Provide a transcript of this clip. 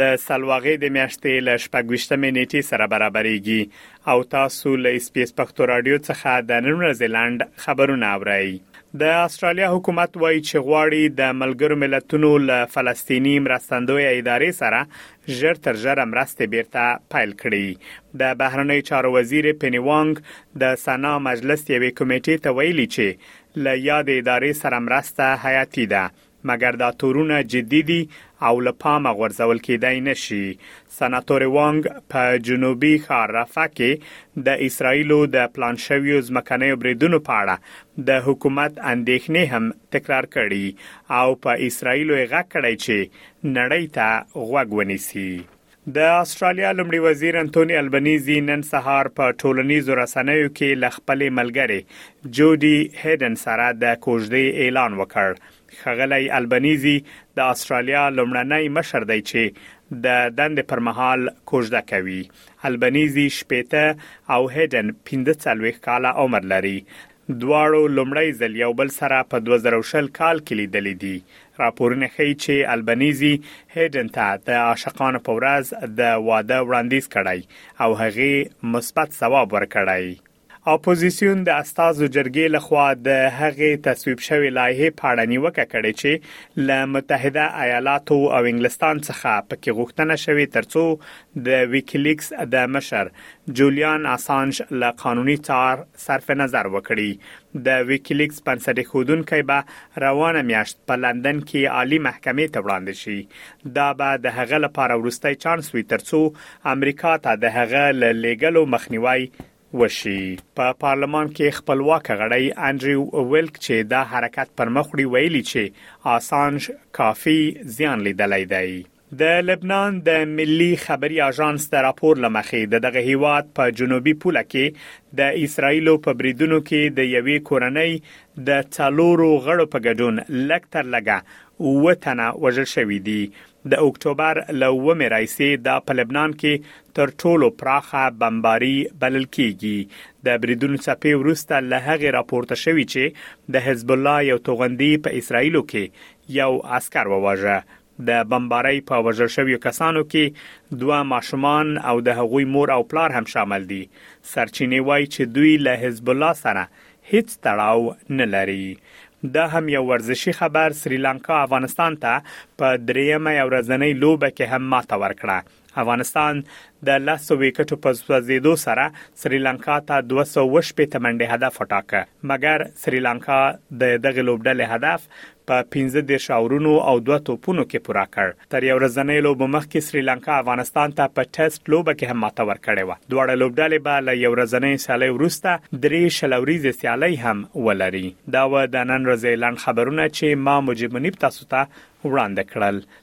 د سلواغې د میاشتې له شپږ ویشتمې نیټې سره برابریږي او تاسو له اس پي اس پښتو راډیو څخه د نن ورځې لنډ خبرونه اورئ. د استرالیا حکومت وایي چې غواړي د ملګرو ملتونو له فلسطیني مرستندویه ادارې سره ژر تر ژره مرستې بیرته پیل کړي. د بهرنیو چارو وزیر پنی وانګ د سنا مجلس یوې کمیټې ته ویلي چې له یادې ادارې سره مرسته حیاتي ده مګر دا تورونه جدي دي او له پامه غورځول کېدای نه شي. سناتورې وانګ په جنوبي ښار رفح کې د اسراییلو د پلان شویو ځمکنیو بریدونو په اړه د حکومت اندېښنې هم تکرار کړي او په اسراییلو یې غږ کړی چې نړۍ ته غوږ ونیسي. د استرالیا لومړي وزیر انټوني البنيزي نن سهار په ټولنیزو رسنیو کې له خپلې ملګرې جودي هیډن سره د کوژدې اعلان وکړ خغلی البنيزي د استرالیا لومړنی مشر دی چې د دند پر مهال کوژده کوي البنيزي شپېته او هیډن 45 کاله عمر لري دواړو لومړی ځل یو بل سره په دوه زره او شل کال کې لیدلي دي. راپورونه ښيي چې البنیزي هیډن ته د عاشقانو په ورځ د واده وړاندیز کړی او هغې مثبت ځواب ورکړی. اپوزیسیون د استازو جرګې له خوا د هغې تصویب شوې لایحې په اړه نیوکه کړې چې له متحده ایالاتو او انګلستان څخه پکې غوښتنه شوې ترڅو د ویکیلیکس د مشر جوليان اسانژ له قانوني څار صرف نظر وکړي د ویکیلیکس بنسټ ښودونکی به روانه میاشت په لندن کې عالی محکمې ته وړاندې شي دا به د هغه لپاره وروستی چانس وي ترڅو امریکا ته د هغه له لیګلو مخنیوي وشي په پارلمان کې خپلواک غړی انډریو ویلک چې دا حرکت پر مخ وړي ویلي چې آسانج کافي زیان لیدلی دی د لبنان د ملي خبري اژانس د راپور له مخې د دغه هیواد په جنوبي پوله کې د اسراییلو په بریدونو کې د یوې کورنۍ د څلورو غړو په ګډون لږ تر لږه اووه تنه وژل شوي دي د اکتوبر له اوومې راهیسې دا په لبنان کې تر ټولو پراخه بمباري بلل کیږي د بریدونو څپې وروسته له هغې راپورته شوي چې د حزب الله یو توغندي په اسراییلو کې یو عسکر وواژه د بمبارۍ په وژل شویو کسانو کې دوه ماشومان او د هغوی مور او پلار هم شامل دي. سرچینې وايي چې دوی له حزب الله سره هیڅ تړاو نه لري. دا هم یو ورزشي خبر، سریلانکا افغانستان ته په درېیمه یو ورځنۍ لوبه کې هم ماته ورکړه. افغانستان د لاسو ویکټو په سوځیدو سره سریلانکا ته 218 منډه هدف وټاکه مګر سریلانکا د دغه لوبډلې هدف په 15 اورونو او دوه توپونو کې پوره کړ تر یو ورځنۍ لوب مخکې سریلانکا افغانستان ته په ټیسټ لوبه کې هم ماته ورکړې و دواړه لوبډلې به له یو ورځنۍ سیالۍ وروسته درې شلوريزې سیالۍ هم ولري دا و د نن ورځې لاند خبرونه چې ما مجيب منیب تاسو ته وړاندې کړل